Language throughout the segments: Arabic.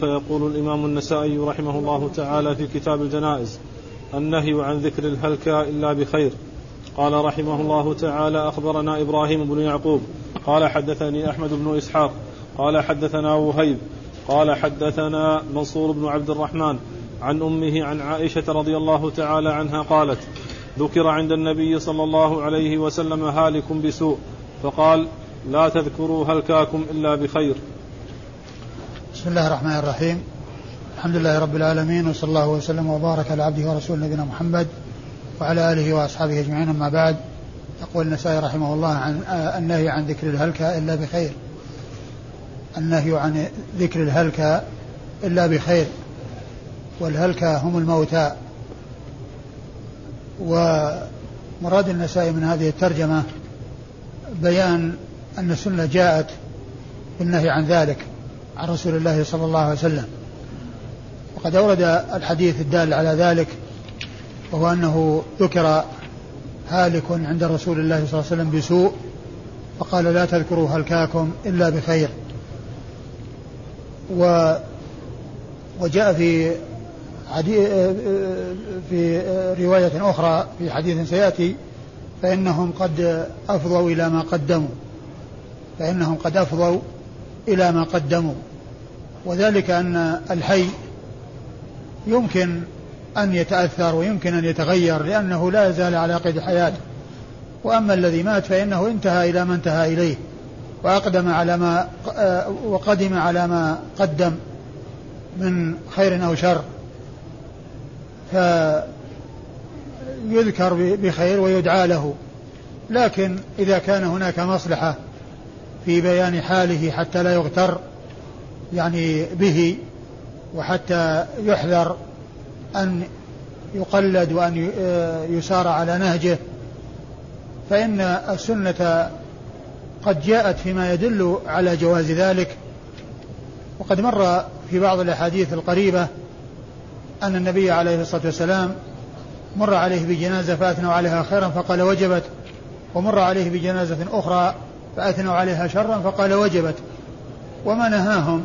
فيقول الإمام النسائي رحمه الله تعالى في كتاب الجنائز النهي عن ذكر الهلكى إلا بخير. قال رحمه الله تعالى أخبرنا إبراهيم بن يعقوب قال حدثني أحمد بن إسحاق قال حدثنا وهيب قال حدثنا منصور بن عبد الرحمن عن أمه عن عائشة رضي الله تعالى عنها قالت ذكر عند النبي صلى الله عليه وسلم هالك بسوء فقال لا تذكروا هلكاكم إلا بخير. بسم الله الرحمن الرحيم. الحمد لله رب العالمين وصلى الله وسلم وبارك على عبده ورسوله نبينا محمد وعلى آله وأصحابه أجمعين. أما بعد يقول النسائي رحمه الله عن النهي عن ذكر الهلكة إلا بخير. النهي عن ذكر الهلكة إلا بخير. والهلكة هم الموتى. ومراد النسائي من هذه الترجمة بيان أن السنة جاءت بالنهي عن ذلك. عن رسول الله صلى الله عليه وسلم. وقد أورد الحديث الدال على ذلك وهو أنه ذكر هالك عند رسول الله صلى الله عليه وسلم بسوء فقال لا تذكروا هلكاكم إلا بخير. و وجاء في في رواية أخرى في حديث سيأتي فإنهم قد أفضوا إلى ما قدموا. فإنهم قد أفضوا إلى ما قدموا. وذلك أن الحي يمكن أن يتأثر ويمكن أن يتغير لأنه لا يزال على قيد حياته. وأما الذي مات فإنه انتهى إلى ما انتهى إليه وأقدم على ما وقدم على ما قدم من خير أو شر. فيذكر بخير ويدعى له. لكن إذا كان هناك مصلحة في بيان حاله حتى لا يغتر يعني به وحتى يحذر أن يقلد وأن يسار على نهجه. فإن السنة قد جاءت فيما يدل على جواز ذلك. وقد مر في بعض الأحاديث القريبة أن النبي عليه الصلاة والسلام مر عليه بجنازة فأثنوا عليها خيرا فقال وجبت ومر عليه بجنازة أخرى فأثنوا عليها شرا فقال وجبت. وما نهاهم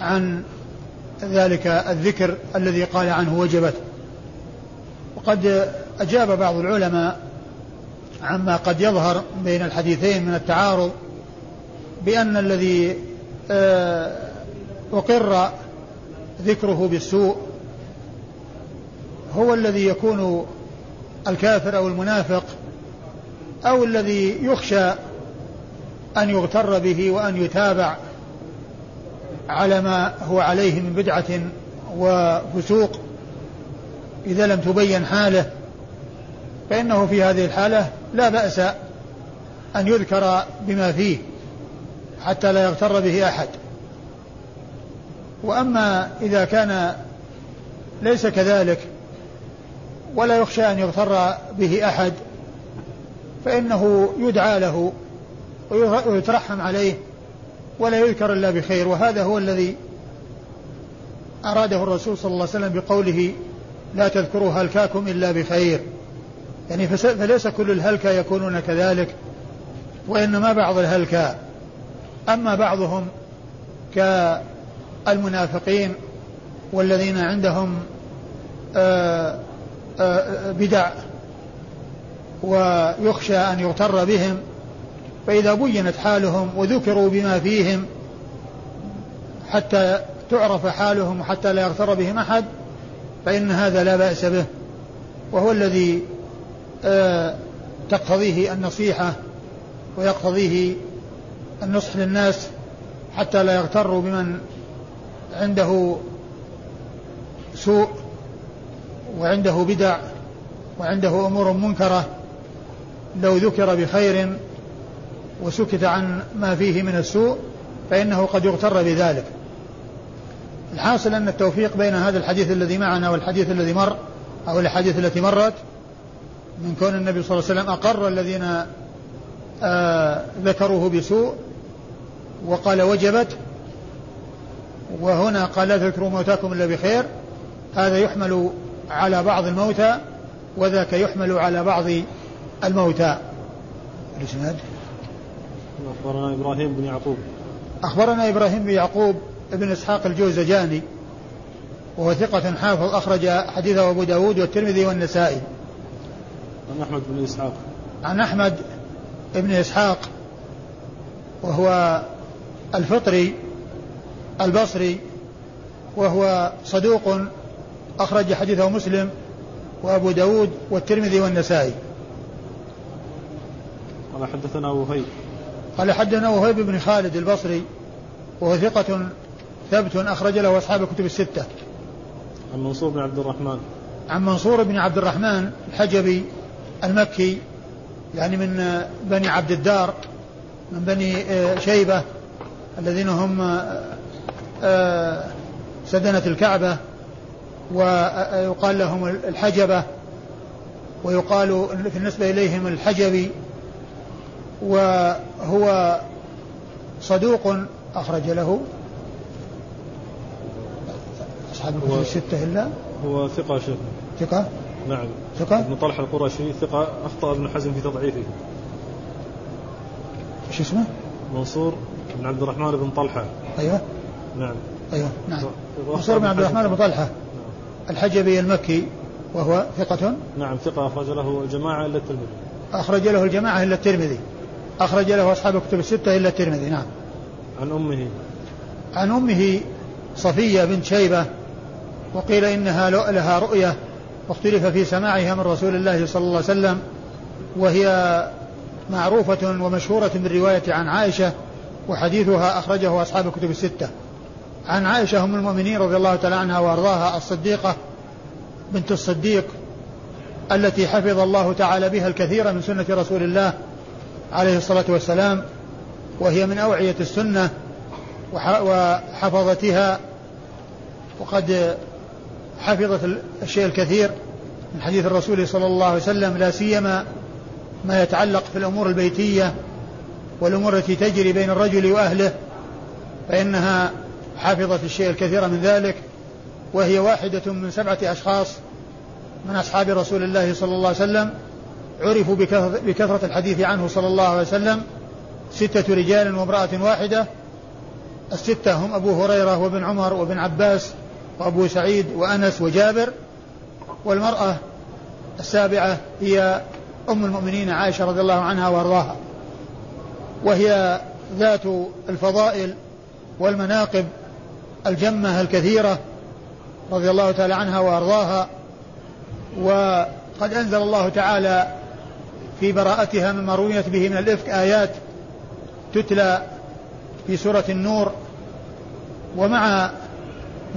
عن ذلك الذكر الذي قال عنه وجبت. وقد أجاب بعض العلماء عما قد يظهر بين الحديثين من التعارض بأن الذي آه، أقر ذكره بالسوء هو الذي يكون الكافر أو المنافق أو الذي يخشى أن يغتر به وأن يتابع على ما هو عليه من بدعة وفسوق. إذا لم تبين حاله فإنه في هذه الحالة لا بأس أن يذكر بما فيه حتى لا يغتر به أحد. وأما إذا كان ليس كذلك ولا يخشى أن يغتر به أحد فإنه يدعى له ويترحم عليه ولا يذكر إلا بخير وهذا هو الذي أراده الرسول صلى الله عليه وسلم بقوله لا تذكروا هلكاكم إلا بخير. يعني فليس كل الهلكى يكونون كذلك وإنما بعض الهلكى أما بعضهم كالمنافقين والذين عندهم آه، آه، بدع ويخشى أن يغتر بهم فإذا بينت حالهم وذكروا بما فيهم حتى تعرف حالهم وحتى لا يغتر بهم أحد فإن هذا لا بأس به. وهو الذي آه، تقتضيه النصيحة ويقتضيه النصح للناس حتى لا يغتروا بمن عنده سوء وعنده بدع وعنده أمور منكرة. لو ذكر بخير وسكت عن ما فيه من السوء فإنه قد يغتر بذلك. الحاصل أن التوفيق بين هذا الحديث الذي معنا والحديث الذي مر أو الحديث التي مرت من كون النبي صلى الله عليه وسلم أقر الذين آه ذكروه بسوء وقال وجبت وهنا قال لا تذكروا موتاكم إلا بخير. هذا يحمل على بعض الموتى وذاك يحمل على بعض الموتى. الإسناد؟ أخبرنا إبراهيم بن يعقوب. أخبرنا إبراهيم بن يعقوب بن إسحاق الجوزجاني وهو ثقة حافظ أخرج حديثه أبو داود والترمذي والنسائي. عن أحمد بن إسحاق. عن أحمد بن إسحاق وهو الفطري البصري وهو صدوق أخرج حديثه مسلم وأبو داود والترمذي والنسائي. قال حدثنا وهيب. قال حدثنا وهيب بن خالد البصري وهو ثقة ثبت أخرج له أصحاب الكتب الستة. عن منصور بن عبد الرحمن. عن منصور بن عبد الرحمن الحجبي المكي يعني من بني عبد الدار من بني آه، شيبة الذين هم آه، آه، سدنة الكعبة ويقال لهم الحجبة ويقال في النسبة إليهم الحجبي وهو صدوق أخرج له. أصحاب الكتب الستة إلا؟ هو ثقة شيخ. ثقة؟ نعم. ثقة؟ ابن طلحة القرشي ثقة أخطأ ابن حزم في تضعيفه. إيش اسمه؟ منصور بن عبد الرحمن بن طلحة. أيوه. نعم. أيوه. نعم. منصور بن عبد الرحمن بن طلحة. نعم. الحجبي المكي وهو ثقة؟ نعم ثقة أخرج له الجماعة إلا الترمذي. أخرج له الجماعة إلا الترمذي. أخرج له أصحاب الكتب الستة إلا الترمذي. نعم. عن أمه. عن أمه صفية بنت شيبة وقيل إنها لها رؤية واختلف في سماعها من رسول الله صلى الله عليه وسلم وهي معروفة ومشهورة بالرواية عن عائشة وحديثها أخرجه أصحاب الكتب الستة. عن عائشة أم المؤمنين رضي الله تعالى عنها وأرضاها الصديقة بنت الصديق التي حفظ الله تعالى بها الكثير من سنة رسول الله عليه الصلاة والسلام وهي من أوعية السنة وحفظتها وقد حفظت الشيء الكثير من حديث الرسول صلى الله عليه وسلم لا سيما ما يتعلق في الأمور البيتية والأمور التي تجري بين الرجل وأهله فإنها حفظت الشيء الكثير من ذلك وهي واحدة من سبعة أشخاص من أصحاب رسول الله صلى الله عليه وسلم عرفوا بكثرة الحديث عنه صلى الله عليه وسلم. ستة رجال وامرأة واحدة. الستة هم أبو هريرة وابن عمر وابن عباس وأبو سعيد وأنس وجابر. والمرأة السابعة هي أم المؤمنين عائشة رضي الله عنها وأرضاها. وهي ذات الفضائل والمناقب الجمة الكثيرة رضي الله تعالى عنها وأرضاها. وقد أنزل الله تعالى في براءتها مما رويت به من الإفك آيات تتلى في سورة النور ومع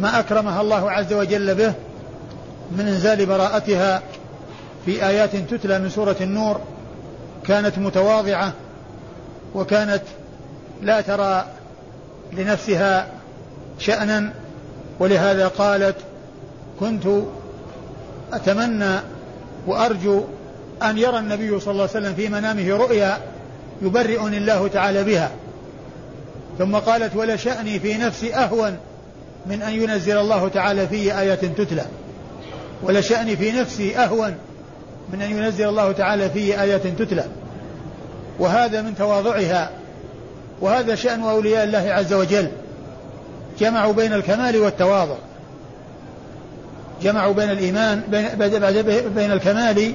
ما أكرمها الله عز وجل به من إنزال براءتها في آيات تتلى من سورة النور كانت متواضعة وكانت لا ترى لنفسها شأنا ولهذا قالت كنت أتمنى وأرجو أن يرى النبي صلى الله عليه وسلم في منامه رؤيا يبرئني الله تعالى بها. ثم قالت ولا شأني في نفسي أهون من أن ينزل الله تعالى في آيات تتلى. ولا شأني في نفسي أهون من أن ينزل الله تعالى في آيات تتلى. وهذا من تواضعها. وهذا شأن أولياء الله عز وجل. جمعوا بين الكمال والتواضع. جمعوا بين الإيمان بين, بين الكمال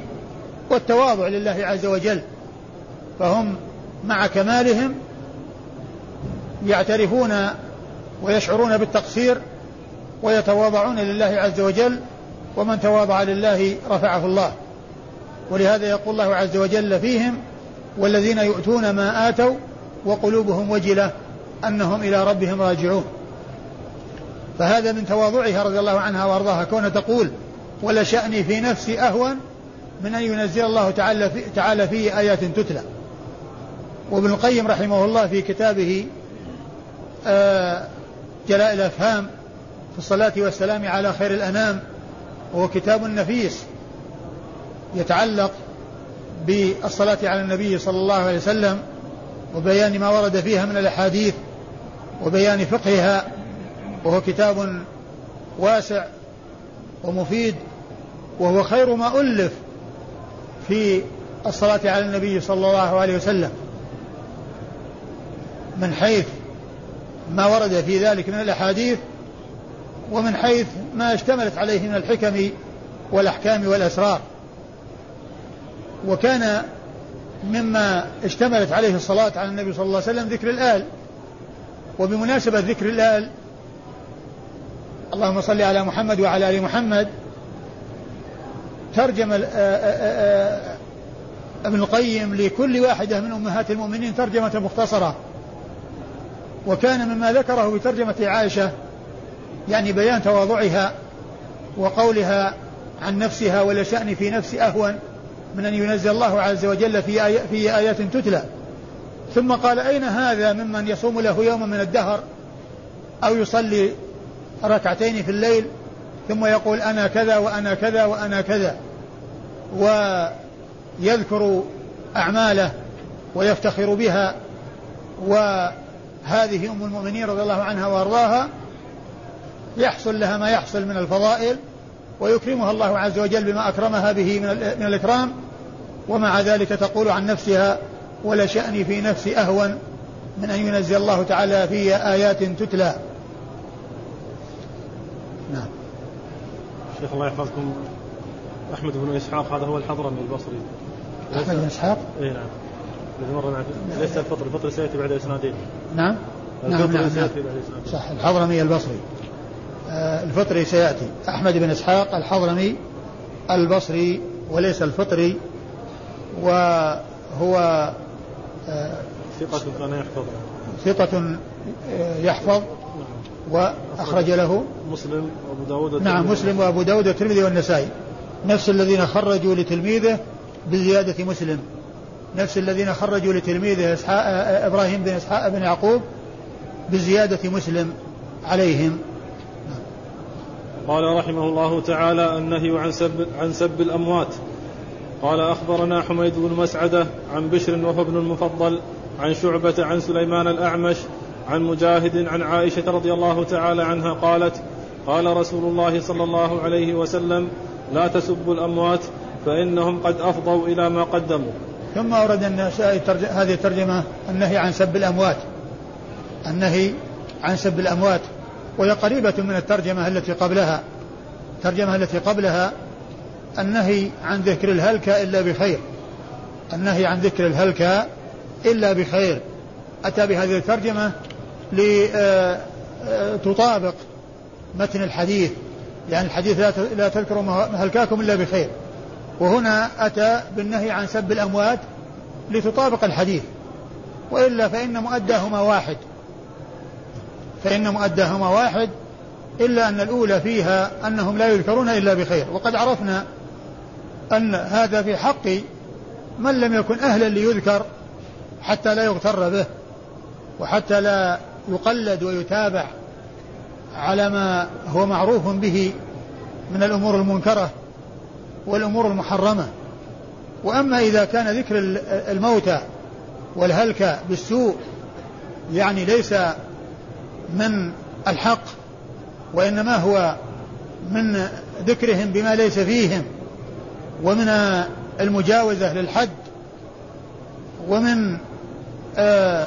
والتواضع لله عز وجل فهم مع كمالهم يعترفون ويشعرون بالتقصير ويتواضعون لله عز وجل ومن تواضع لله رفعه الله. ولهذا يقول الله عز وجل فيهم والذين يؤتون ما آتوا وقلوبهم وجلة أنهم إلى ربهم راجعون. فهذا من تواضعها رضي الله عنها وأرضاها كون تقول ولا شأني في نفسي أهون من أن ينزل الله تعالى في, تعالى فيه آيات تتلى. وابن القيم رحمه الله في كتابه آه، جلاء الأفهام في الصلاة والسلام على خير الأنام وهو كتاب نفيس يتعلق بالصلاة على النبي صلى الله عليه وسلم وبيان ما ورد فيها من الأحاديث وبيان فقهها وهو كتاب واسع ومفيد وهو خير ما ألف في الصلاة على النبي صلى الله عليه وسلم من حيث ما ورد في ذلك من الأحاديث ومن حيث ما اشتملت عليه من الحكم والأحكام والأسرار. وكان مما اشتملت عليه الصلاة على النبي صلى الله عليه وسلم ذكر الآل. وبمناسبة ذكر الآل اللهم صل على محمد وعلى آل محمد ترجم ابن القيم لكل واحدة من أمهات المؤمنين ترجمة مختصرة. وكان مما ذكره بترجمة عائشة يعني بيان تواضعها وقولها عن نفسها ولا شأن في نفس أهون من أن ينزل الله عز وجل في, آي في آيات تتلى. ثم قال أين هذا ممن يصوم له يوما من الدهر أو يصلي ركعتين في الليل ثم يقول أنا كذا وأنا كذا وأنا كذا؟ ويذكر أعماله ويفتخر بها وهذه أم المؤمنين رضي الله عنها وأرضاها يحصل لها ما يحصل من الفضائل ويكرمها الله عز وجل بما أكرمها به من الإكرام ومع ذلك تقول عن نفسها ولا شأني في نفسي أهون من أن ينزل الله تعالى في آيات تتلى. نعم. شيخ الله يحفظكم. أحمد بن إسحاق هذا هو الحضرمي البصري. أحمد بن إسحاق؟ إي نعم. الذي ليس الفطر الفطر سيأتي بعد إسنادين. نعم؟ نعم نعم, نعم. صح الحضرمي البصري. آه الفطري سيأتي. أحمد بن إسحاق الحضرمي البصري وليس الفطري وهو آه ثقة كان يحفظ ثقة آه، يحفظ وأخرج له مسلم وأبو داود نعم مسلم وأبو داود والترمذي والنسائي. نفس الذين خرجوا لتلميذه بزيادة مسلم. نفس الذين خرجوا لتلميذه إسحاق إبراهيم بن إسحاق بن يعقوب بزيادة مسلم عليهم. قال رحمه الله تعالى النهي عن سب عن سب الأموات. قال أخبرنا حميد بن مسعدة عن بشر وهو ابن المفضل عن شعبة عن سليمان الأعمش عن مجاهد عن عائشة رضي الله تعالى عنها قالت قال رسول الله صلى الله عليه وسلم لا تسبوا الأموات فإنهم قد أفضوا إلى ما قدموا. ثم أورد النسائي هذه الترجمة النهي عن سب الأموات. النهي عن سب الأموات. وهي قريبة من الترجمة التي قبلها. الترجمة التي قبلها النهي عن ذكر الهلكة إلا بخير. النهي عن ذكر الهلكة إلا بخير. أتى بهذه الترجمة لتطابق متن الحديث. يعني الحديث لا تذكروا مهلكاكم إلا بخير. وهنا أتى بالنهي عن سب الأموات لتطابق الحديث. وإلا فإن مؤداهما واحد. فإن مؤداهما واحد إلا أن الأولى فيها أنهم لا يذكرون إلا بخير. وقد عرفنا أن هذا في حق من لم يكن أهلا ليذكر حتى لا يغتر به وحتى لا يقلد ويتابع على ما هو معروف به من الأمور المنكرة والأمور المحرمة. وأما إذا كان ذكر الموتى والهلكة بالسوء يعني ليس من الحق وإنما هو من ذكرهم بما ليس فيهم ومن المجاوزة للحد ومن آه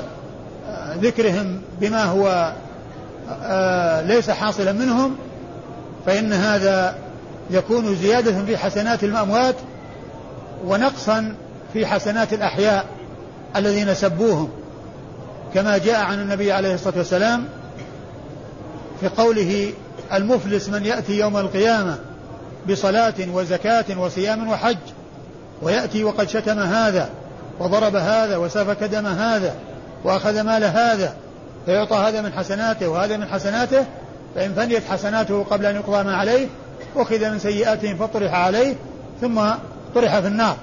ذكرهم بما هو آه ليس حاصلا منهم فإن هذا يكون زيادة في حسنات الأموات ونقصا في حسنات الأحياء الذين سبوهم كما جاء عن النبي عليه الصلاة والسلام في قوله المفلس من يأتي يوم القيامة بصلاة وزكاة وصيام وحج ويأتي وقد شتم هذا وضرب هذا وسفك دم هذا وأخذ مال هذا فيعطى هذا من حسناته وهذا من حسناته فإن فنيت حسناته قبل أن يقضى ما عليه أخذ من سيئاتهم فطرح عليه ثم طرح في النار.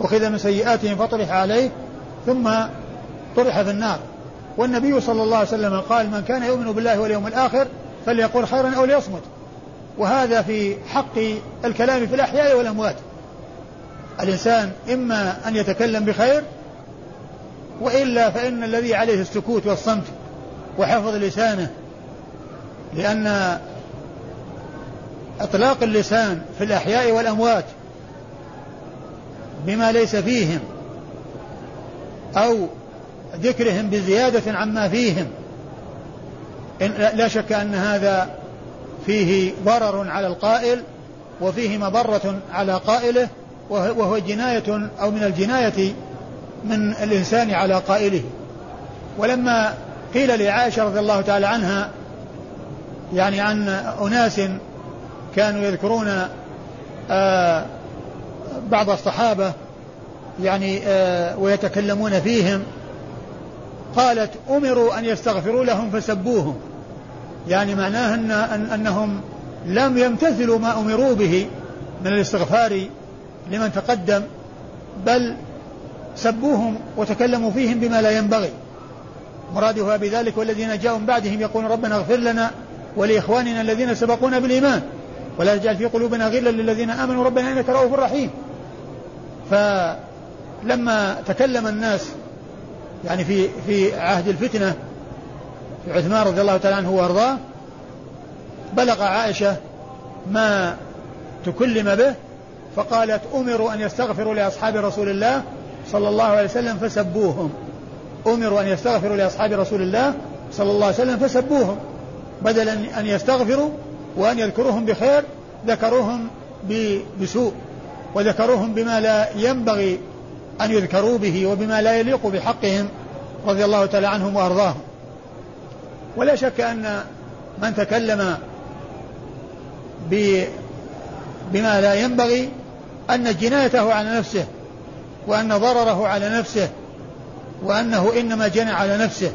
أخذ من سيئاتهم فطرح عليه ثم طرح في النار. والنبي صلى الله عليه وسلم قال من كان يؤمن بالله واليوم الآخر فليقول خيرا أو ليصمت. وهذا في حق الكلام في الأحياء والأموات. الإنسان إما أن يتكلم بخير وإلا فإن الذي عليه السكوت والصمت وحفظ لسانه لأن إطلاق اللسان في الأحياء والأموات بما ليس فيهم أو ذكرهم بزيادة عما فيهم إن لا شك أن هذا فيه ضرر على القائل وفيه مضرة على قائله وهو جناية أو من الجناية من الإنسان على قائله. ولما قيل لعائشة رضي الله تعالى عنها يعني عن أناس كانوا يذكرون آه بعض الصحابة يعني آه ويتكلمون فيهم قالت أمروا أن يستغفروا لهم فسبوهم. يعني معناه أن أنهم لم يمتثلوا ما أمروا به من الاستغفار لمن تقدم بل سبوهم وتكلموا فيهم بما لا ينبغي. مرادها بذلك والذين جاءوا من بعدهم يقولون ربنا اغفر لنا ولإخواننا الذين سبقونا بالإيمان. ولا تجعل في قلوبنا غلا للذين آمنوا. ربنا إنك رؤوف رحيم. فلما تكلم الناس يعني في في عهد الفتنة في عثمان رضي الله تعالى عنه وأرضاه بلغ عائشة ما تكلم به فقالت أمروا أن يستغفروا لأصحاب رسول الله صلى الله عليه وسلم فسبوهم. أمروا أن يستغفروا لأصحاب رسول الله صلى الله عليه وسلم فسبوهم. بدل أن يستغفروا وأن يذكروهم بخير ذكروهم بسوء وذكروهم بما لا ينبغي أن يذكروا به وبما لا يليق بحقهم رضي الله تعالى عنهم وأرضاهم. ولا شك أن من تكلم بما لا ينبغي أن جنايته على نفسه وأن ضرره على نفسه وأنه إنما جنى على نفسه.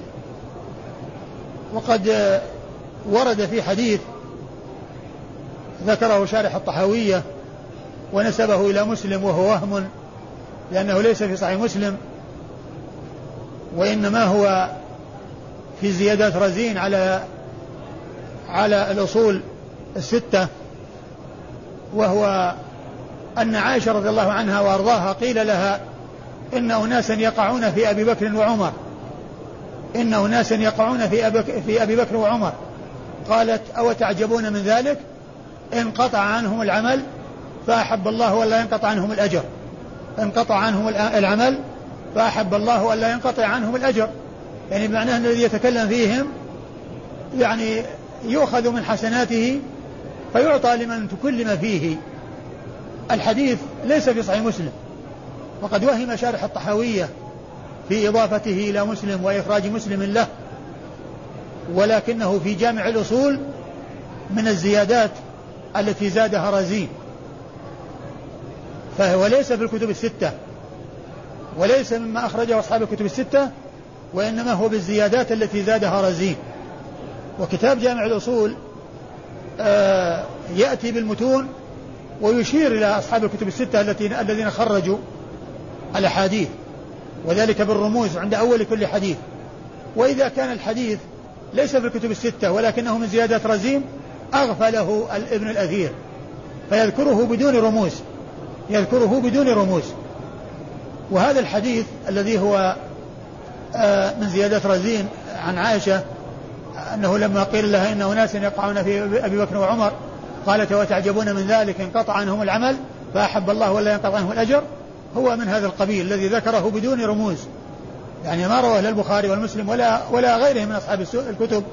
وقد ورد في حديث ذكره شارح الطحاوية ونسبه إلى مسلم وهو وهم لأنه ليس في صحيح مسلم وإنما هو في زيادات رزين على على الأصول الستة وهو أن عائشة رضي الله عنها وأرضاها قيل لها إن أناسا يقعون في أبي بكر وعمر. إن أناسا يقعون في أبي, في أبي بكر وعمر. قالت أو تعجبون من ذلك؟ انقطع عنهم العمل فأحب الله ولا ينقطع عنهم الأجر. انقطع عنهم العمل فأحب الله ألا ينقطع عنهم الأجر. يعني بمعنى أن الذي يتكلم فيهم يعني يؤخذ من حسناته فيعطى لمن تكلم فيه. الحديث ليس في صحيح مسلم. وقد وهم شارح الطحاوية في إضافته إلى مسلم وإخراج مسلم له ولكنه في جامع الأصول من الزيادات التي زادها رزين. فهو ليس في الكتب الستة وليس مما أخرجه أصحاب الكتب الستة وإنما هو بالزيادات التي زادها رزين. وكتاب جامع الأصول آه يأتي بالمتون ويشير إلى أصحاب الكتب الستة التي الذين خرجوا الأحاديث. وذلك بالرموز عند أول كل حديث. وإذا كان الحديث ليس في الكتب الستة ولكنه من زيادة رزين أغفله ابن الأثير. فيذكره بدون رموز. يذكره بدون رموز. وهذا الحديث الذي هو آه، من زيادة رزين عن عائشة أنه لما قيل لها إن أناس يقعون في أبي بكر وعمر قالت وتعجبون من ذلك انقطع عنهم العمل فأحب الله ولا ينقطع عنهم الأجر هو من هذا القبيل الذي ذكره بدون رموز. يعني ما رواه لا البخاري والمسلم ولا ولا غيره من أصحاب الكتب.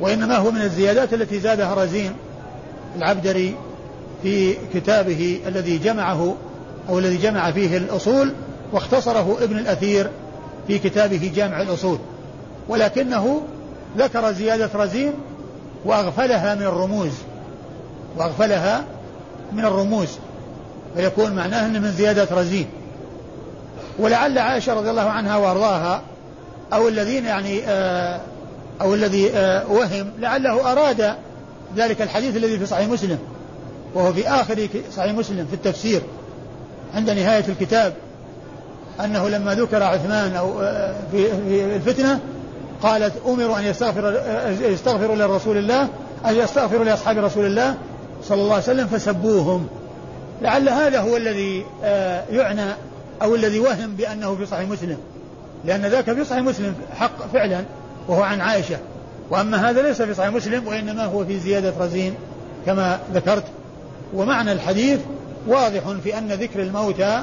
وإنما هو من الزيادات التي زادها رزين العبدري في كتابه الذي جمعه أو الذي جمع فيه الأصول واختصره ابن الأثير في كتابه جامع الأصول. ولكنه ذكر زيادة رزين وأغفلها من الرموز وأغفلها من الرموز فيكون معناه أنه من زيادة رزين. ولعل عائشة رضي الله عنها وأرضاها أو الذين يعني آه أو الذي آه وهم لعله أراد ذلك الحديث الذي في صحيح مسلم وهو في آخر صحيح مسلم في التفسير عند نهاية الكتاب أنه لما ذكر عثمان أو آه، في الفتنة قالت أمروا أن يستغفر يستغفروا لرسول الله أن يستغفروا لأصحاب رسول الله صلى الله عليه وسلم فسبوهم. لعل هذا هو الذي آه، يعنى أو الذي وهم بأنه في صحيح مسلم. لأن ذاك في صحيح مسلم حق فعلا وهو عن عائشة. وأما هذا ليس في صحيح مسلم وإنما هو في زيادة رزين كما ذكرت. ومعنى الحديث واضح في أن ذكر الموتى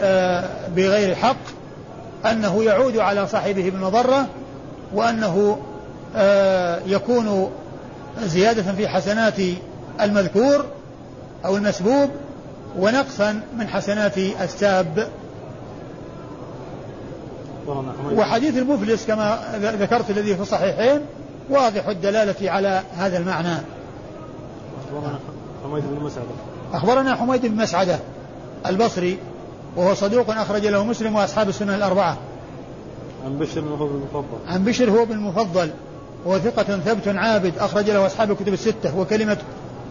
آه، بغير حق أنه يعود على صاحبه بالمضرة وأنه آه يكون زيادة في حسنات المذكور أو المسبوب ونقصا من حسنات الساب. وحديث المفلس كما ذكرت الذي في الصحيحين واضح الدلالة على هذا المعنى. أخبرنا حميد بن مسعدة أخبرنا حميد بن مسعدة البصري وهو صدوق أخرج له مسلم وأصحاب السنة الأربعة. عن بشر هو بالمفضل عن بشر هو بالمفضل وهو ثقة ثبت عابد أخرج له أصحاب الكتب الستة وكلمة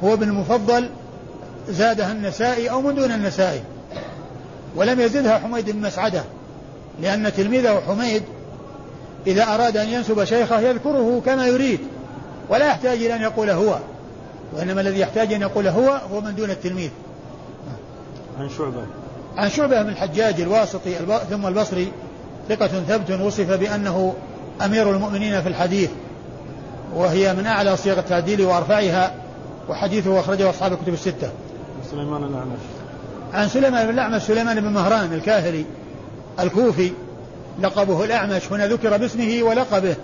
هو بالمفضل زادها النسائي أو من دون النسائي. ولم يزدها حميد بن مسعدة لأن تلميذه حميد إذا أراد أن ينسب شيخه يذكره كما يريد ولا يحتاج إلى أن يقول هو وإنما الذي يحتاج أن يقول هو هو من دون التلميذ. عن شعبة. عن شعبة بن الحجاج الواسطي ثم البصري ثقة ثبت وصف بأنه أمير المؤمنين في الحديث. وهي من أعلى صيغ التعديل وأرفعها وحديثه أخرجه أصحاب الكتب الستة. سليمان الأعمش. عن سليمان بن الأعمش سليمان بن مهران الكاهلي الكوفي لقبه الأعمش. هنا ذكر باسمه ولقبه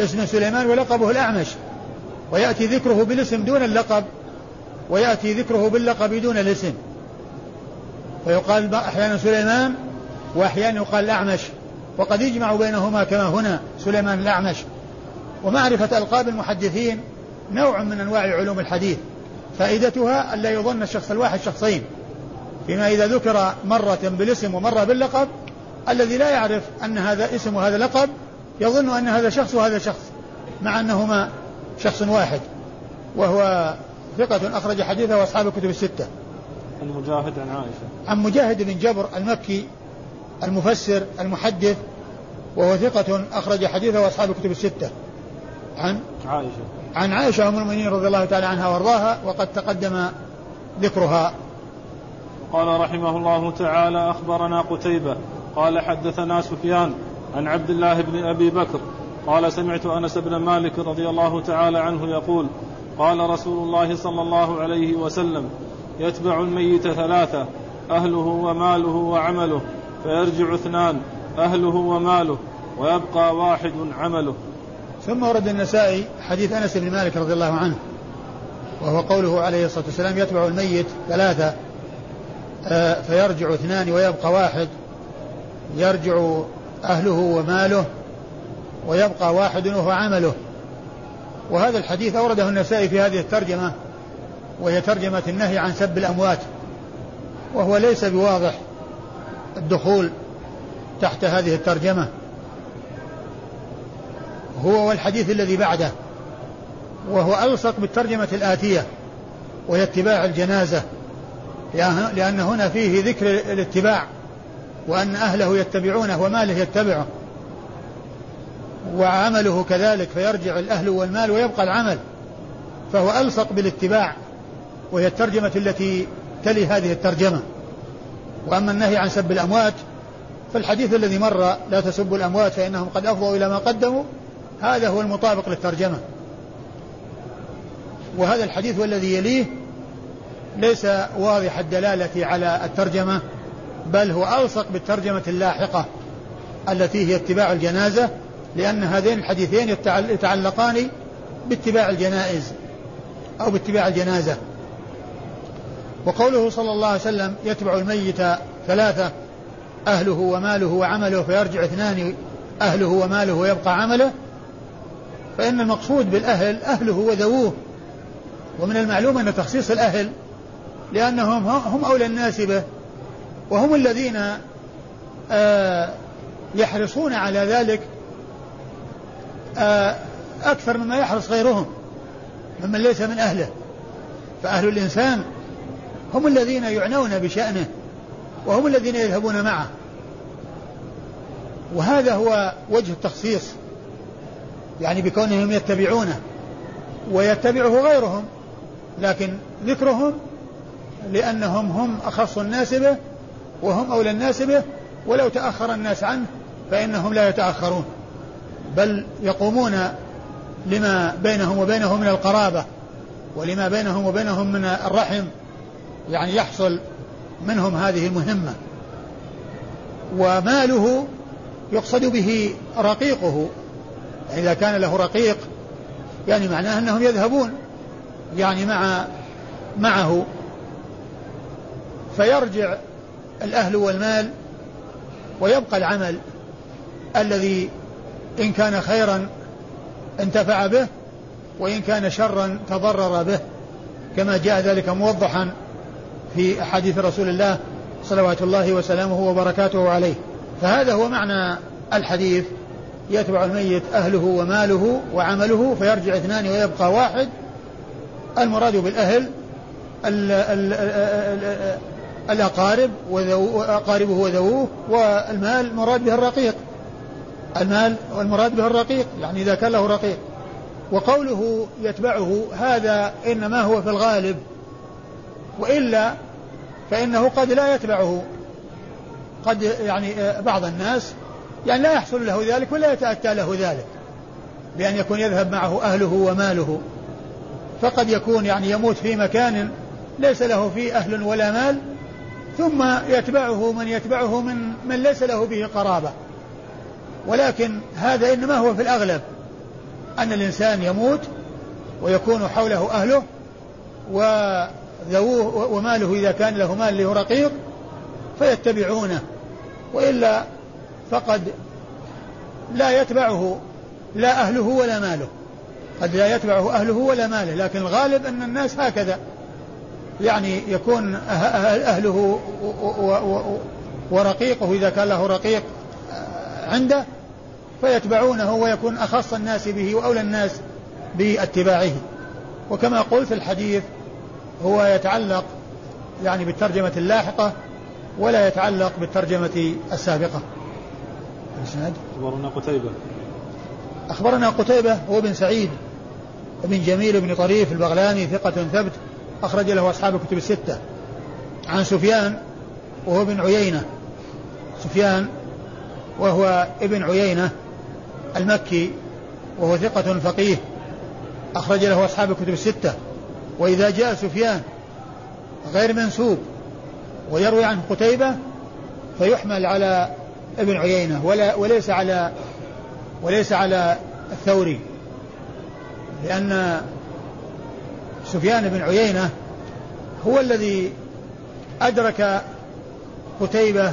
اسم سليمان ولقبه الأعمش. ويأتي ذكره بالاسم دون اللقب ويأتي ذكره باللقب دون الاسم. ويقال أحيانا سليمان وأحيانا يقال الأعمش وقد يجمع بينهما كما هنا سليمان الأعمش ومعرفة ألقاب المحدثين نوع من أنواع علوم الحديث فائدتها ألا يظن الشخص الواحد شخصين. فيما إذا ذكر مرة بالاسم ومرة باللقب الذي لا يعرف أن هذا اسم وهذا لقب يظن أن هذا شخص وهذا شخص مع أنهما شخص واحد. وهو ثقة أخرج حديثه وأصحاب الكتب الستة. عن مجاهد عن عائشة. عن مجاهد بن جبر المكي المفسر المحدث وهو ثقة أخرج حديثه وأصحاب الكتب الستة. عن عائشة. عن عائشة أم المؤمنين رضي الله تعالى عنها وأرضاها وقد تقدم ذكرها. قال رحمه الله تعالى أخبرنا قتيبة. قال حدثنا سفيان عن عبد الله بن أبي بكر. قال سمعت أنس بن مالك رضي الله تعالى عنه يقول قال رسول الله صلى الله عليه وسلم يتبع الميت ثلاثة أهله وماله وعمله فيرجع اثنان أهله وماله ويبقى واحد عمله. ثم ورد النسائي حديث أنس بن مالك رضي الله عنه وهو قوله عليه الصلاة والسلام يتبع الميت ثلاثة آه، فيرجع اثنان ويبقى واحد. يرجع أهله وماله ويبقى واحد وهو عمله. وهذا الحديث أورده النسائي في هذه الترجمة وهي ترجمة النهي عن سب الأموات وهو ليس بواضح الدخول تحت هذه الترجمة. هو والحديث الذي بعده وهو ألصق بالترجمة الآتية وهي اتباع الجنازة لأن هنا فيه ذكر الاتباع وأن أهله يتبعونه وماله يتبعه وعمله كذلك فيرجع الأهل والمال ويبقى العمل فهو ألصق بالاتباع وهي الترجمة التي تلي هذه الترجمة. وأما النهي عن سب الأموات فالحديث الذي مر لا تسبوا الأموات فإنهم قد أفضوا إلى ما قدموا هذا هو المطابق للترجمة. وهذا الحديث والذي يليه ليس واضح الدلالة على الترجمة بل هو ألصق بالترجمة اللاحقة التي هي اتباع الجنازة لأن هذين الحديثين يتعلقان باتباع الجنائز أو باتباع الجنازة. وقوله صلى الله عليه وسلم يتبع الميت ثلاثة أهله وماله وعمله فيرجع اثنان أهله وماله ويبقى عمله فإن المقصود بالأهل أهله وذووه. ومن المعلوم أن تخصيص الأهل لأنهم هم أولى الناس به. وهم الذين آه، يحرصون على ذلك آه، أكثر مما يحرص غيرهم ممن ليس من أهله. فأهل الإنسان هم الذين يعنون بشأنه وهم الذين يذهبون معه. وهذا هو وجه التخصيص. يعني بكونهم يتبعونه ويتبعه غيرهم لكن ذكرهم لأنهم هم أخص الناس به وهم أولى الناس به ولو تأخر الناس عنه فإنهم لا يتأخرون بل يقومون لما بينهم وبينه من القرابة ولما بينهم وبينهم من الرحم يعني يحصل منهم هذه المهمة. وماله يقصد به رقيقه إذا كان له رقيق يعني معناه أنهم يذهبون يعني مع معه. فيرجع الأهل والمال ويبقى العمل الذي إن كان خيرا انتفع به وإن كان شرا تضرر به كما جاء ذلك موضحا في أحاديث رسول الله صلوات الله وسلامه وبركاته عليه. فهذا هو معنى الحديث. يتبع الميت أهله وماله وعمله فيرجع اثنان ويبقى واحد. المراد بالأهل ال ال ال الأقارب وأقاربه وذووه والمال مراد به الرقيق. المال والمراد به الرقيق يعني إذا كان له رقيق. وقوله يتبعه هذا إنما هو في الغالب. وإلا فإنه قد لا يتبعه. قد يعني بعض الناس يعني لا يحصل له ذلك ولا يتأتى له ذلك. بأن يكون يذهب معه أهله وماله. فقد يكون يعني يموت في مكان ليس له فيه أهل ولا مال ثم يتبعه من يتبعه من من ليس له به قرابة. ولكن هذا إنما هو في الأغلب أن الإنسان يموت ويكون حوله أهله وذووه وماله إذا كان له مال له رقيق فيتبعونه. وإلا فقد لا يتبعه لا أهله ولا ماله. قد لا يتبعه أهله ولا ماله لكن الغالب أن الناس هكذا. يعني يكون أه-، أه-، أهله ورقيقه إذا كان له رقيق عنده فيتبعونه ويكون أخص الناس به وأولى الناس باتباعه. وكما قلت الحديث هو يتعلق يعني بالترجمة اللاحقة ولا يتعلق بالترجمة السابقة. الإسناد؟ أخبرنا قتيبة. أخبرنا قتيبة هو بن سعيد بن جميل بن طريف البغلاني ثقة ثبت أخرج له أصحاب الكتب الستة. عن سفيان وهو ابن عيينة. سفيان وهو ابن عيينة المكي وهو ثقة فقيه أخرج له أصحاب الكتب الستة. وإذا جاء سفيان غير منسوب ويروي عنه قتيبة فيحمل على ابن عيينة ولا وليس على وليس على الثوري. لأن سفيان بن عيينة هو الذي أدرك قتيبة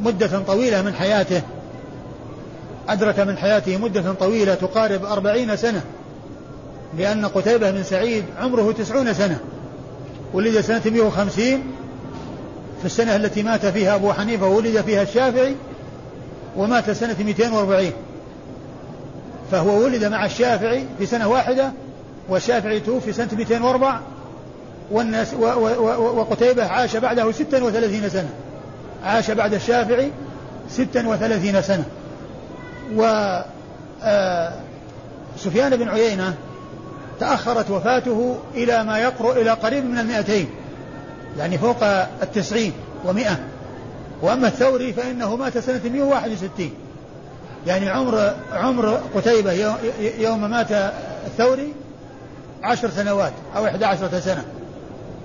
مدة طويلة من حياته. أدرك من حياته مدة طويلة تقارب أربعين سنة لأن قتيبة بن سعيد عمره تسعون سنة ولد سنة 150 في السنة التي مات فيها أبو حنيفة ولد فيها الشافعي ومات سنة 240 فهو ولد مع الشافعي في سنة واحدة والشافعي توفي سنة 204 والناس و و و وقتيبة عاش بعده 36 سنة. عاش بعد الشافعي 36 سنة. و آه، سفيان بن عيينة تأخرت وفاته إلى ما يقرب إلى قريب من المئتين. يعني فوق التسعين ومئة. وأما الثوري فإنه مات سنة 161 يعني عمر عمر قتيبة يوم مات الثوري عشر سنوات أو إحدى عشرة سنة.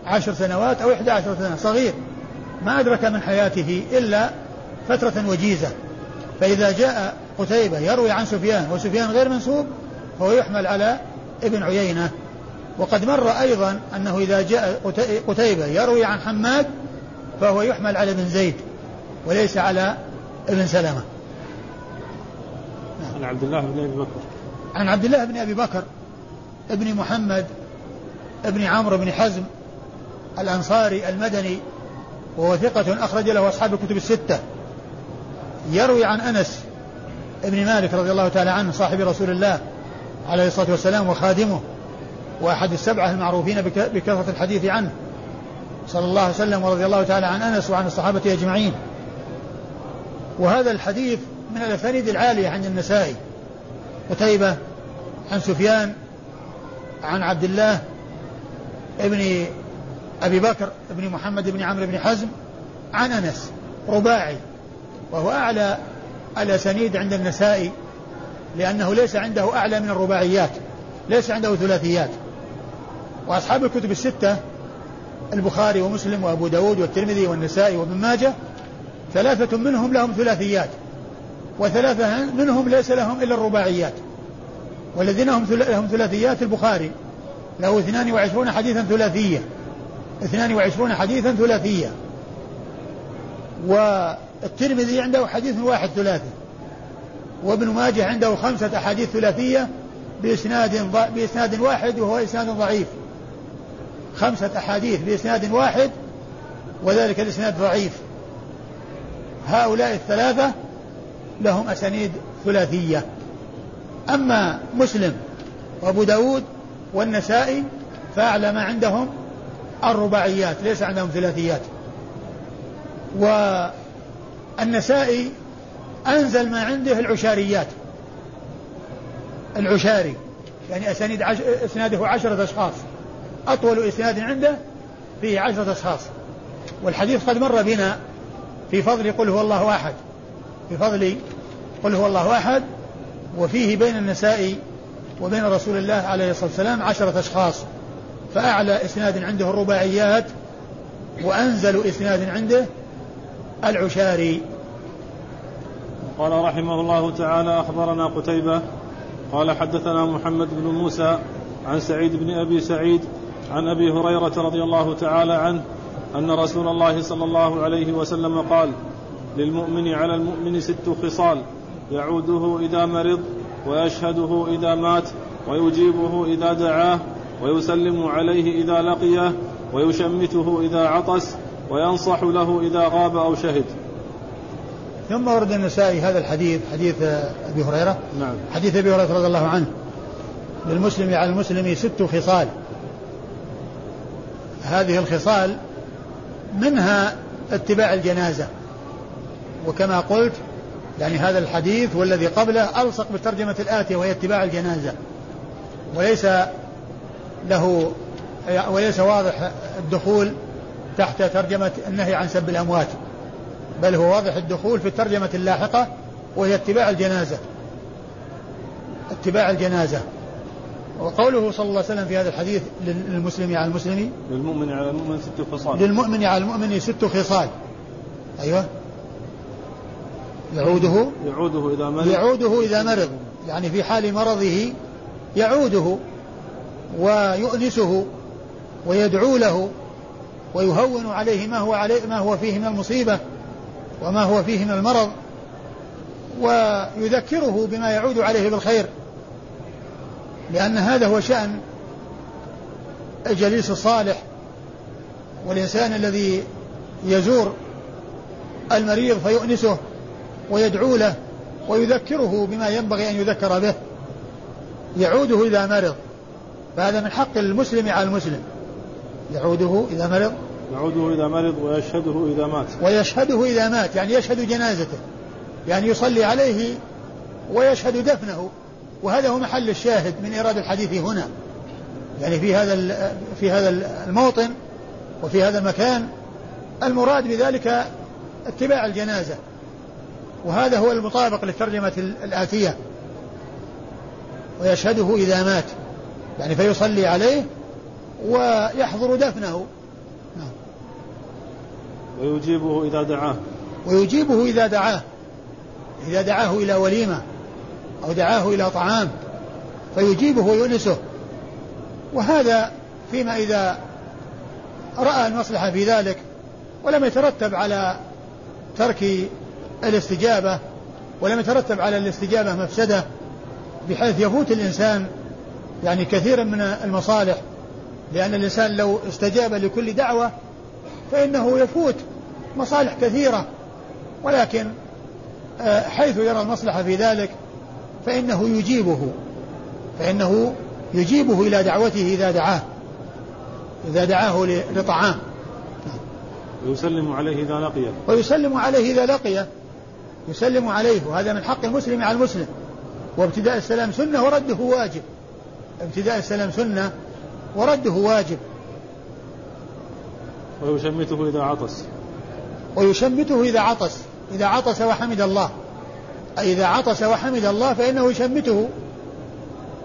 عشر سنوات أو إحدى عشرة سنة. صغير. ما أدرك من حياته إلا فترة وجيزة. فإذا جاء قتيبة يروي عن سفيان وسفيان غير منسوب فهو يحمل على ابن عيينة. وقد مر أيضا أنه إذا جاء قتيبة يروي عن حماد فهو يحمل على ابن زيد وليس على ابن سلمة. عن عبد الله بن أبي بكر. عن عبد الله بن أبي بكر ابن محمد ابن عمرو بن حزم الأنصاري المدني وهو ثقة أخرج له أصحاب الكتب الستة. يروي عن أنس ابن مالك رضي الله تعالى عنه صاحب رسول الله عليه الصلاة والسلام وخادمه. وأحد السبعة المعروفين بكثرة الحديث عنه. صلى الله عليه وسلم ورضي الله تعالى عن أنس وعن الصحابة أجمعين. وهذا الحديث من الأسانيد العالية عند النسائي. قتيبة عن سفيان عن عبد الله ابن أبي بكر ابن محمد بن عمرو بن حزم عن أنس رباعي. وهو أعلى الأسانيد عند النسائي لأنه ليس عنده أعلى من الرباعيات ليس عنده ثلاثيات. وأصحاب الكتب الستة البخاري ومسلم وأبو داود والترمذي والنسائي وابن ماجه ثلاثة منهم لهم ثلاثيات وثلاثة منهم ليس لهم إلا الرباعيات والذين هم لهم ثلاثيات البخاري له 22 حديثا ثلاثية 22 حديثا ثلاثية والترمذي عنده حديث واحد ثلاثي وابن ماجه عنده خمسة أحاديث ثلاثية بإسناد بإسناد واحد وهو إسناد ضعيف. خمسة أحاديث بإسناد واحد وذلك الإسناد ضعيف. هؤلاء الثلاثة لهم أسانيد ثلاثية. أما مسلم وأبو داود والنسائي فأعلى ما عندهم الرباعيات ليس عندهم ثلاثيات. والنسائي أنزل ما عنده العشاريات. العشاري يعني أسانيد عش... إسناده عشرة أشخاص. أطول إسناد عنده فيه عشرة أشخاص. والحديث قد مر بنا في فضل قل هو الله أحد. في فضل قل هو الله أحد وفيه بين النساء وبين رسول الله عليه الصلاة والسلام عشرة أشخاص. فأعلى إسناد عنده الرباعيات وأنزل إسناد عنده العشاري. قال رحمه الله تعالى أخبرنا قتيبة قال حدثنا محمد بن موسى عن سعيد بن أبي سعيد عن أبي هريرة رضي الله تعالى عنه أن رسول الله صلى الله عليه وسلم قال للمؤمن على المؤمن ست خصال يعوده إذا مرض ويشهده إذا مات ويجيبه إذا دعاه ويسلم عليه إذا لقيه ويشمته إذا عطس وينصح له إذا غاب أو شهد. ثم ورد النسائي هذا الحديث حديث أبي هريرة. نعم. حديث أبي هريرة رضي الله عنه. للمسلم على المسلم ست خصال. هذه الخصال منها اتباع الجنازة. وكما قلت يعني هذا الحديث والذي قبله ألصق بالترجمة الآتية وهي اتباع الجنازة. وليس له وليس واضح الدخول تحت ترجمة النهي عن سب الأموات بل هو واضح الدخول في الترجمة اللاحقة وهي اتباع الجنازة. اتباع الجنازة. وقوله صلى الله عليه وسلم في هذا الحديث للمسلم على المسلم؟ للمؤمن على المؤمن ست خصال. للمؤمن على المؤمن ست خصال. أيوه. يعوده؟ يعوده إذا مرض. يعوده إذا مرض. يعني في حال مرضه يعوده ويؤنسه ويدعو له ويهون عليه ما هو عليه ما هو فيه من المصيبة وما هو فيه من المرض ويذكره بما يعود عليه بالخير. لأن هذا هو شأن الجليس الصالح والإنسان الذي يزور المريض فيؤنسه ويدعو له ويذكره بما ينبغي أن يذكر به يعوده إذا مرض. فهذا من حق المسلم على المسلم. يعوده إذا مرض. يعوده إذا مرض ويشهده إذا مات. ويشهده إذا مات يعني يشهد جنازته يعني يصلي عليه ويشهد دفنه. وهذا هو محل الشاهد من إيراد الحديث هنا. يعني في هذا في هذا الموطن وفي هذا المكان المراد بذلك اتباع الجنازة. وهذا هو المطابق للترجمة الآتية. ويشهده إذا مات. يعني فيصلي عليه ويحضر دفنه. نعم. ويجيبه إذا دعاه. ويجيبه إذا دعاه. إذا دعاه إلى وليمة. أو دعاه إلى طعام فيجيبه ويؤنسه وهذا فيما إذا رأى المصلحة في ذلك ولم يترتب على ترك الاستجابة ولم يترتب على الاستجابة مفسدة بحيث يفوت الإنسان يعني كثيرا من المصالح. لأن الإنسان لو استجاب لكل دعوة فإنه يفوت مصالح كثيرة. ولكن آه، حيث يرى المصلحة في ذلك فإنه يجيبه فإنه يجيبه إلى دعوته إذا دعاه إذا دعاه لطعام ويسلم عليه إذا لقيه. ويسلم عليه إذا لقيه. يسلم عليه وهذا من حق المسلم على المسلم. وابتداء السلام سنة ورده واجب. ابتداء السلام سنة ورده واجب. ويشمته إذا عطس. ويشمته إذا عطس إذا عطس وحمد الله. إذا عطس وحمد الله فإنه يشمته.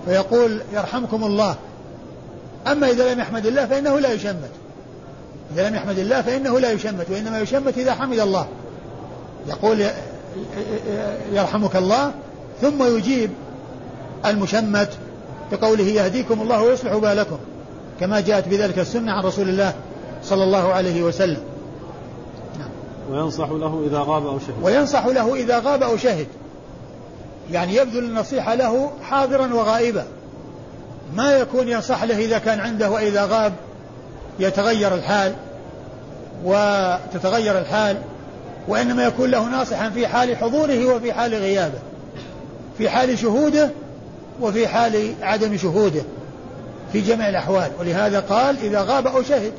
فيقول يرحمكم الله. أما إذا لم يحمد الله فإنه لا يشمت. إذا لم يحمد الله فإنه لا يشمت وإنما يشمت إذا حمد الله. يقول يرحمك الله ثم يجيب المشمت بقوله يهديكم الله ويصلح بالكم كما جاءت بذلك السنة عن رسول الله صلى الله عليه وسلم. وينصح له إذا غاب أو شهد. وينصح له إذا غاب أو شهد. يعني يبذل النصيحة له حاضرا وغائبا. ما يكون ينصح له إذا كان عنده وإذا غاب يتغير الحال وتتغير الحال وإنما يكون له ناصحا في حال حضوره وفي حال غيابه في حال شهوده وفي حال عدم شهوده في جميع الأحوال. ولهذا قال إذا غاب أو شهد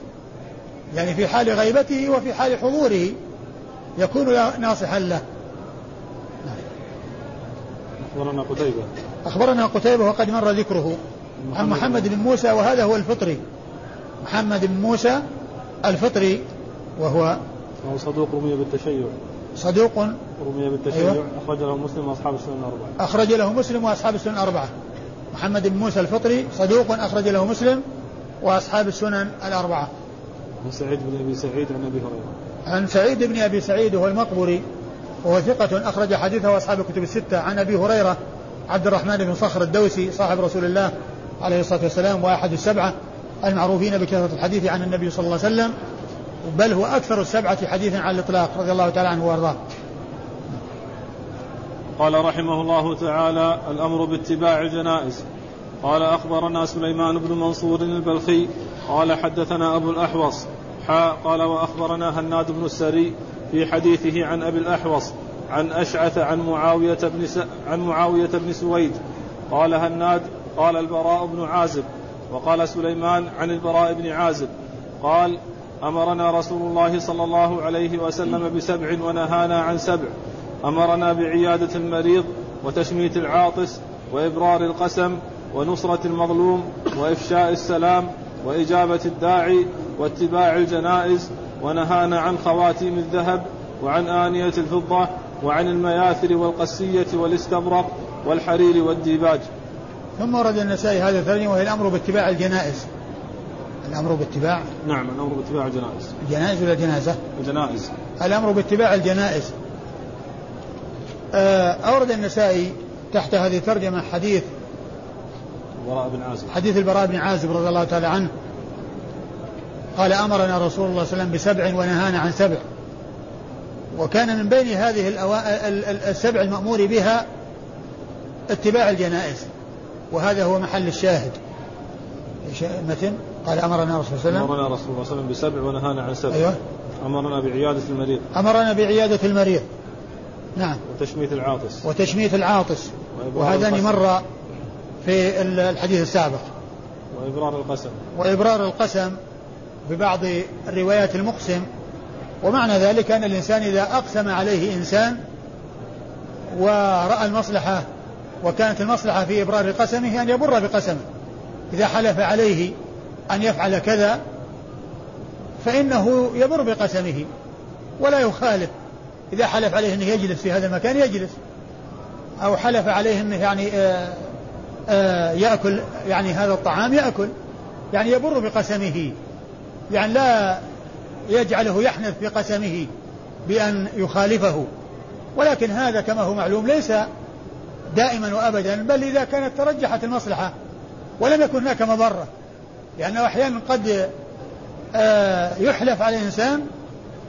يعني في حال غيبته وفي حال حضوره. يكون ناصحا له. أخبرنا قتيبة. أخبرنا قتيبة وقد مر ذكره. عن محمد بن موسى وهذا هو الفطري. محمد بن موسى الفطري وهو هو صدوق رمي بالتشيع. صدوق. رمي بالتشيع. أيوة. أخرج له مسلم وأصحاب السنن الأربعة. أخرج له مسلم وأصحاب السنن الأربعة. محمد بن موسى الفطري صدوق أخرج له مسلم وأصحاب السنن الأربعة. عن سعيد بن أبي سعيد عن أبي هريرة. عن سعيد بن أبي سعيد وهو المقبري وهو ثقة أخرج حديثه أصحاب الكتب الستة عن أبي هريرة عبد الرحمن بن صخر الدوسي صاحب رسول الله عليه الصلاة والسلام وأحد السبعة المعروفين بكثرة الحديث عن النبي صلى الله عليه وسلم بل هو أكثر السبعة حديثا على الإطلاق رضي الله تعالى عنه وأرضاه. قال رحمه الله تعالى الأمر باتباع الجنائز. قال أخبرنا سليمان بن منصور البلخي قال حدثنا أبو الأحوص حاء قال وأخبرنا هناد بن السري في حديثه عن أبي الأحوص عن أشعث عن معاوية بن س... عن معاوية بن سويد. قال هناد قال البراء بن عازب وقال سليمان عن البراء بن عازب. قال أمرنا رسول الله صلى الله عليه وسلم بسبع ونهانا عن سبع. أمرنا بعيادة المريض وتشميت العاطس وإبرار القسم ونصرة المظلوم وإفشاء السلام وإجابة الداعي واتباع الجنائز ونهانا عن خواتيم الذهب وعن آنية الفضة وعن المياثر والقسية والاستبرق والحرير والديباج. ثم ورد النسائي هذا الثاني وهي الأمر باتباع الجنائز. الأمر باتباع؟ نعم الأمر باتباع الجنائز. الجنائز ولا الجنازة؟ الجنائز الأمر باتباع الجنائز. آه، أورد النسائي تحت هذه الترجمة حديث البراء بن عازب. حديث البراء بن عازب رضي الله تعالى عنه. قال أمرنا رسول الله صلى الله عليه وسلم بسبع ونهانا عن سبع. وكان من بين هذه السبع المأمور بها اتباع الجنائز. وهذا هو محل الشاهد. متن؟ قال أمرنا رسول الله صلى الله عليه وسلم. أمرنا رسول الله صلى الله عليه وسلم بسبع ونهانا عن سبع. أيوه. أمرنا بعيادة المريض. أمرنا بعيادة المريض. نعم. وتشميت العاطس. وتشميت العاطس. وهذان مر في الحديث السابق. وإبرار القسم. وإبرار القسم ببعض الروايات المقسم. ومعنى ذلك أن الإنسان إذا أقسم عليه إنسان ورأى المصلحة وكانت المصلحة في إبرار قسمه أن يبر بقسمه. إذا حلف عليه أن يفعل كذا فإنه يبر بقسمه ولا يخالف. إذا حلف عليه أنه يجلس في هذا المكان يجلس. أو حلف عليه أنه يعني آآ يأكل يعني هذا الطعام يأكل يعني يبر بقسمه يعني لا يجعله يحنث بقسمه بأن يخالفه. ولكن هذا كما هو معلوم ليس دائما وأبدا بل إذا كانت ترجحت المصلحة ولم يكن هناك مضرة لأنه أحيانا قد آه، يحلف على الإنسان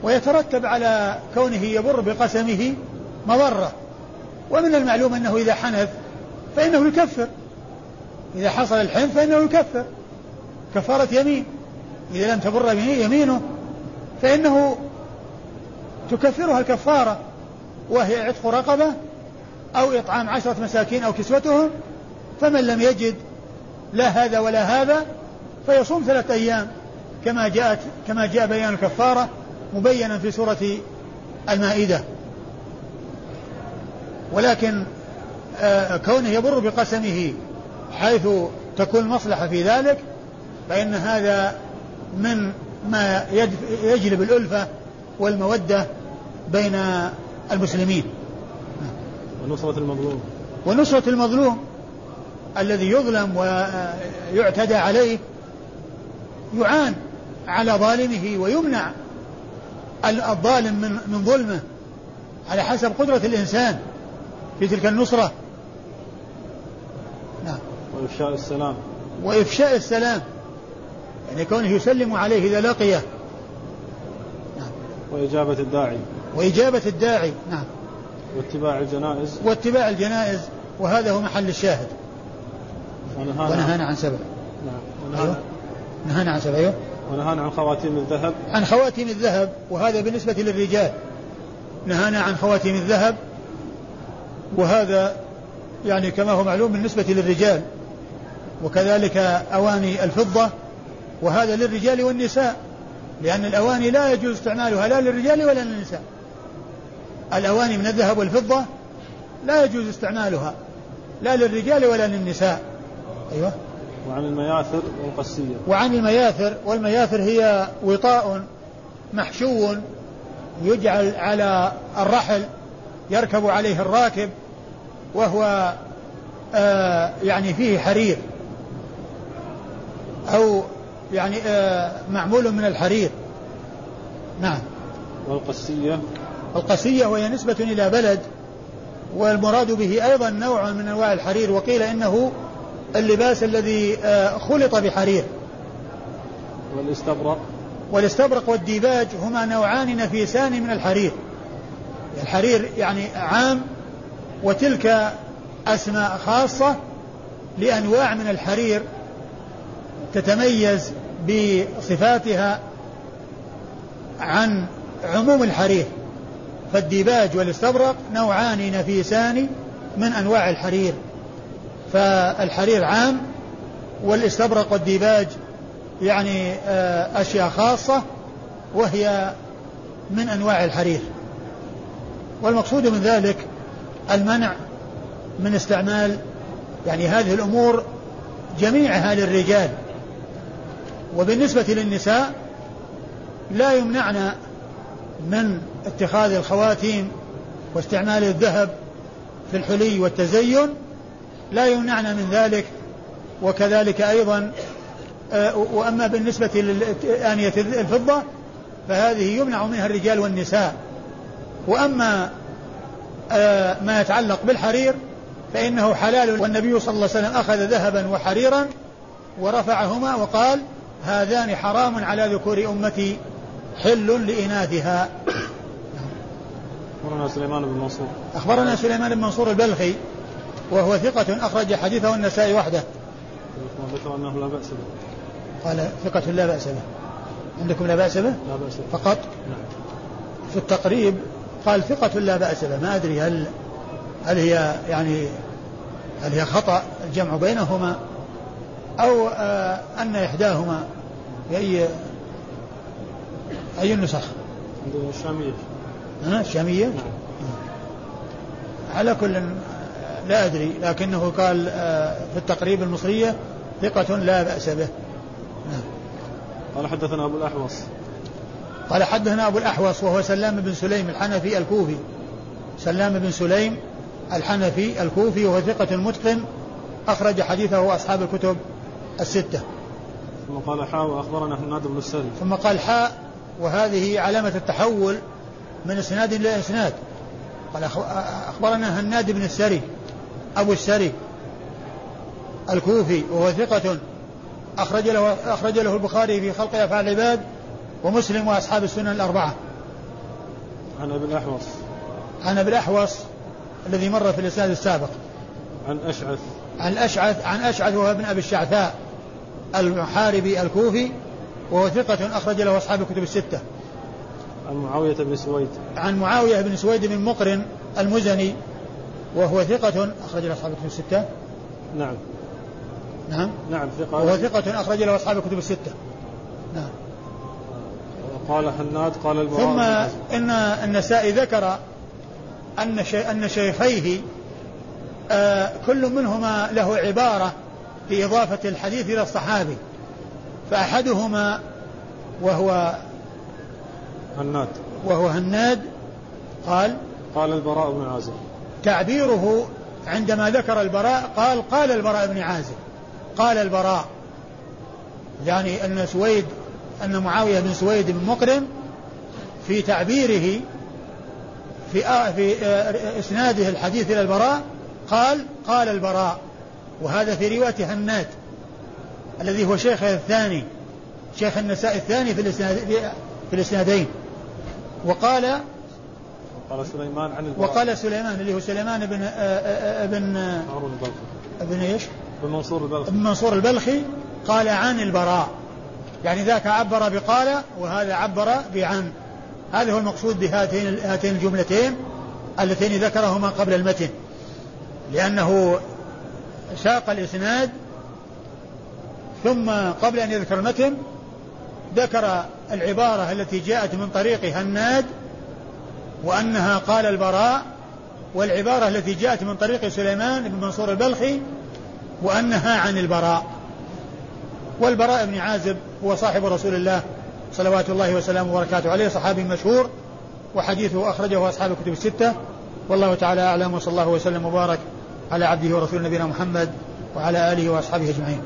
ويترتب على كونه يبر بقسمه مضرة. ومن المعلوم أنه إذا حنث فإنه يكفر. إذا حصل الحنث فإنه يكفر. كفارة يمين. إذا لم تبر يمينه. فإنه تكفرها الكفارة. وهي عتق رقبة أو إطعام عشرة مساكين أو كسوتهم. فمن لم يجد لا هذا ولا هذا فيصوم ثلاثة أيام. كما جاءت كما جاء بيان الكفارة مبينا في سورة المائدة. ولكن آه، كونه يبر بقسمه حيث تكون المصلحة في ذلك فإن هذا من ما يجلب الألفة والمودة بين المسلمين. ونصرة المظلوم. ونصرة المظلوم الذي يظلم ويعتدى عليه يعان على ظالمه ويمنع الظالم من من ظلمه على حسب قدرة الإنسان في تلك النصرة. وإفشاء السلام. وإفشاء السلام. يعني كونه يسلم عليه إذا لقيه. نعم. وإجابة الداعي. وإجابة الداعي. نعم. واتباع الجنائز. واتباع الجنائز. وهذا هو محل الشاهد. ونهانا, ونهانا عن سبع. نعم. ونهانا. أيوه؟ نهانا عن سبع. أيوه. ونهانا عن خواتيم الذهب. عن خواتيم الذهب. وهذا بالنسبة للرجال. نهانا عن خواتيم الذهب. وهذا يعني كما هو معلوم بالنسبة للرجال. وكذلك أواني الفضة وهذا للرجال والنساء لأن الأواني لا يجوز استعمالها لا للرجال ولا للنساء. الأواني من الذهب والفضة لا يجوز استعمالها لا للرجال ولا للنساء. أيوة. وعن المياثر والقسية. وعن المياثر والمياثر هي وطاء محشو يجعل على الرحل يركب عليه الراكب وهو آه يعني فيه حرير. أو يعني آه معمول من الحرير. نعم. والقسية. القسية وهي نسبة إلى بلد والمراد به أيضا نوع من أنواع الحرير وقيل إنه اللباس الذي آه خلط بحرير. والاستبرق. والاستبرق والديباج هما نوعان نفيسان من الحرير. الحرير يعني عام وتلك أسماء خاصة لأنواع من الحرير تتميز بصفاتها عن عموم الحرير فالديباج والاستبرق نوعان نفيسان من أنواع الحرير فالحرير عام والاستبرق والديباج يعني آه، أشياء خاصة وهي من أنواع الحرير. والمقصود من ذلك المنع من استعمال يعني هذه الأمور جميعها للرجال وبالنسبة للنساء لا يمنعن من اتخاذ الخواتيم واستعمال الذهب في الحلي والتزين لا يمنعن من ذلك وكذلك أيضا آه، وأما بالنسبة لآنية الفضة فهذه يمنع منها الرجال والنساء. وأما آه، ما يتعلق بالحرير فإنه حلال والنبي صلى الله عليه وسلم أخذ ذهبا وحريرا ورفعهما وقال هذان حرام على ذكور أمتي حل لإناثها. أخبرنا سليمان بن منصور. أخبرنا سليمان بن منصور البلخي وهو ثقة أخرج حديثه النسائي وحده. ذكر أنه لا بأس به. قال ثقة لا بأس به. عندكم لا بأس به؟ لا بأس به. فقط؟ نعم. في التقريب قال ثقة لا بأس به. ما أدري هل هل هي يعني هل هي خطأ الجمع بينهما؟ أو آه أن إحداهما بأي أي النسخ؟ الشامية ها الشامية؟ نعم. على كل لا أدري لكنه قال آه في التقريب المصرية ثقة لا بأس به نعم. قال حدثنا أبو الأحوص قال حدثنا أبو الأحوص وهو سلام بن سليم الحنفي الكوفي سلام بن سليم الحنفي الكوفي وهو ثقة متقن أخرج حديثه أصحاب الكتب الستة ثم قال حاء وأخبرنا هناد بن السري ثم قال حاء وهذه علامة التحول من إسناد إلى إسناد قال أخبرنا هناد بن السري أبو السري الكوفي وهو ثقة أخرج له أخرج له البخاري في خلق أفعال العباد ومسلم وأصحاب السنن الأربعة. عن أبي الأحوص. عن أبي الأحوص الذي مر في الإسناد السابق. عن أشعث. عن أشعث عن أشعث وهو ابن أبي الشعثاء المحاربي الكوفي وهو ثقة أخرج له أصحاب الكتب الستة. عن معاوية بن سويد. عن معاوية بن سويد بن مقرن المزني وهو ثقة أخرج له أصحاب الكتب الستة. نعم. نعم. نعم ثقة. وهو ثقة أخرج له أصحاب الكتب الستة. نعم. قال حناد قال البراء ثم إن النسائي ذكر أن أن شيخيه آه كل منهما له عبارة في إضافة الحديث إلى الصحابي فأحدهما وهو هناد. وهو هناد قال قال البراء بن عازب. تعبيره عندما ذكر البراء قال قال البراء بن عازب. قال البراء يعني أن سويد أن معاوية بن سويد بن مقرن في تعبيره في في إسناده الحديث إلى البراء قال قال البراء وهذا في رواية هناد الذي هو شيخه الثاني شيخ النساء الثاني في الإسناد في الإسنادين. وقال قال سليمان عن البراء وقال سليمان اللي هو سليمان بن ابن هارون البلخي. ابن إيش؟ بن منصور البلخي. ابن منصور البلخي قال عن البراء. يعني ذاك عبر بقال وهذا عبر بعن. هذا هو المقصود بهاتين هاتين الجملتين اللتين ذكرهما قبل المتن. لأنه ساق الإسناد ثم قبل أن يذكر المتن ذكر العبارة التي جاءت من طريق هناد وأنها قال البراء والعبارة التي جاءت من طريق سليمان بن منصور البلخي وأنها عن البراء. والبراء بن عازب هو صاحب رسول الله صلوات الله وسلامه وبركاته عليه صحابي مشهور وحديثه أخرجه أصحاب الكتب الستة. والله تعالى أعلم وصلى الله وسلم وبارك على عبده ورسول نبينا محمد وعلى آله وأصحابه أجمعين.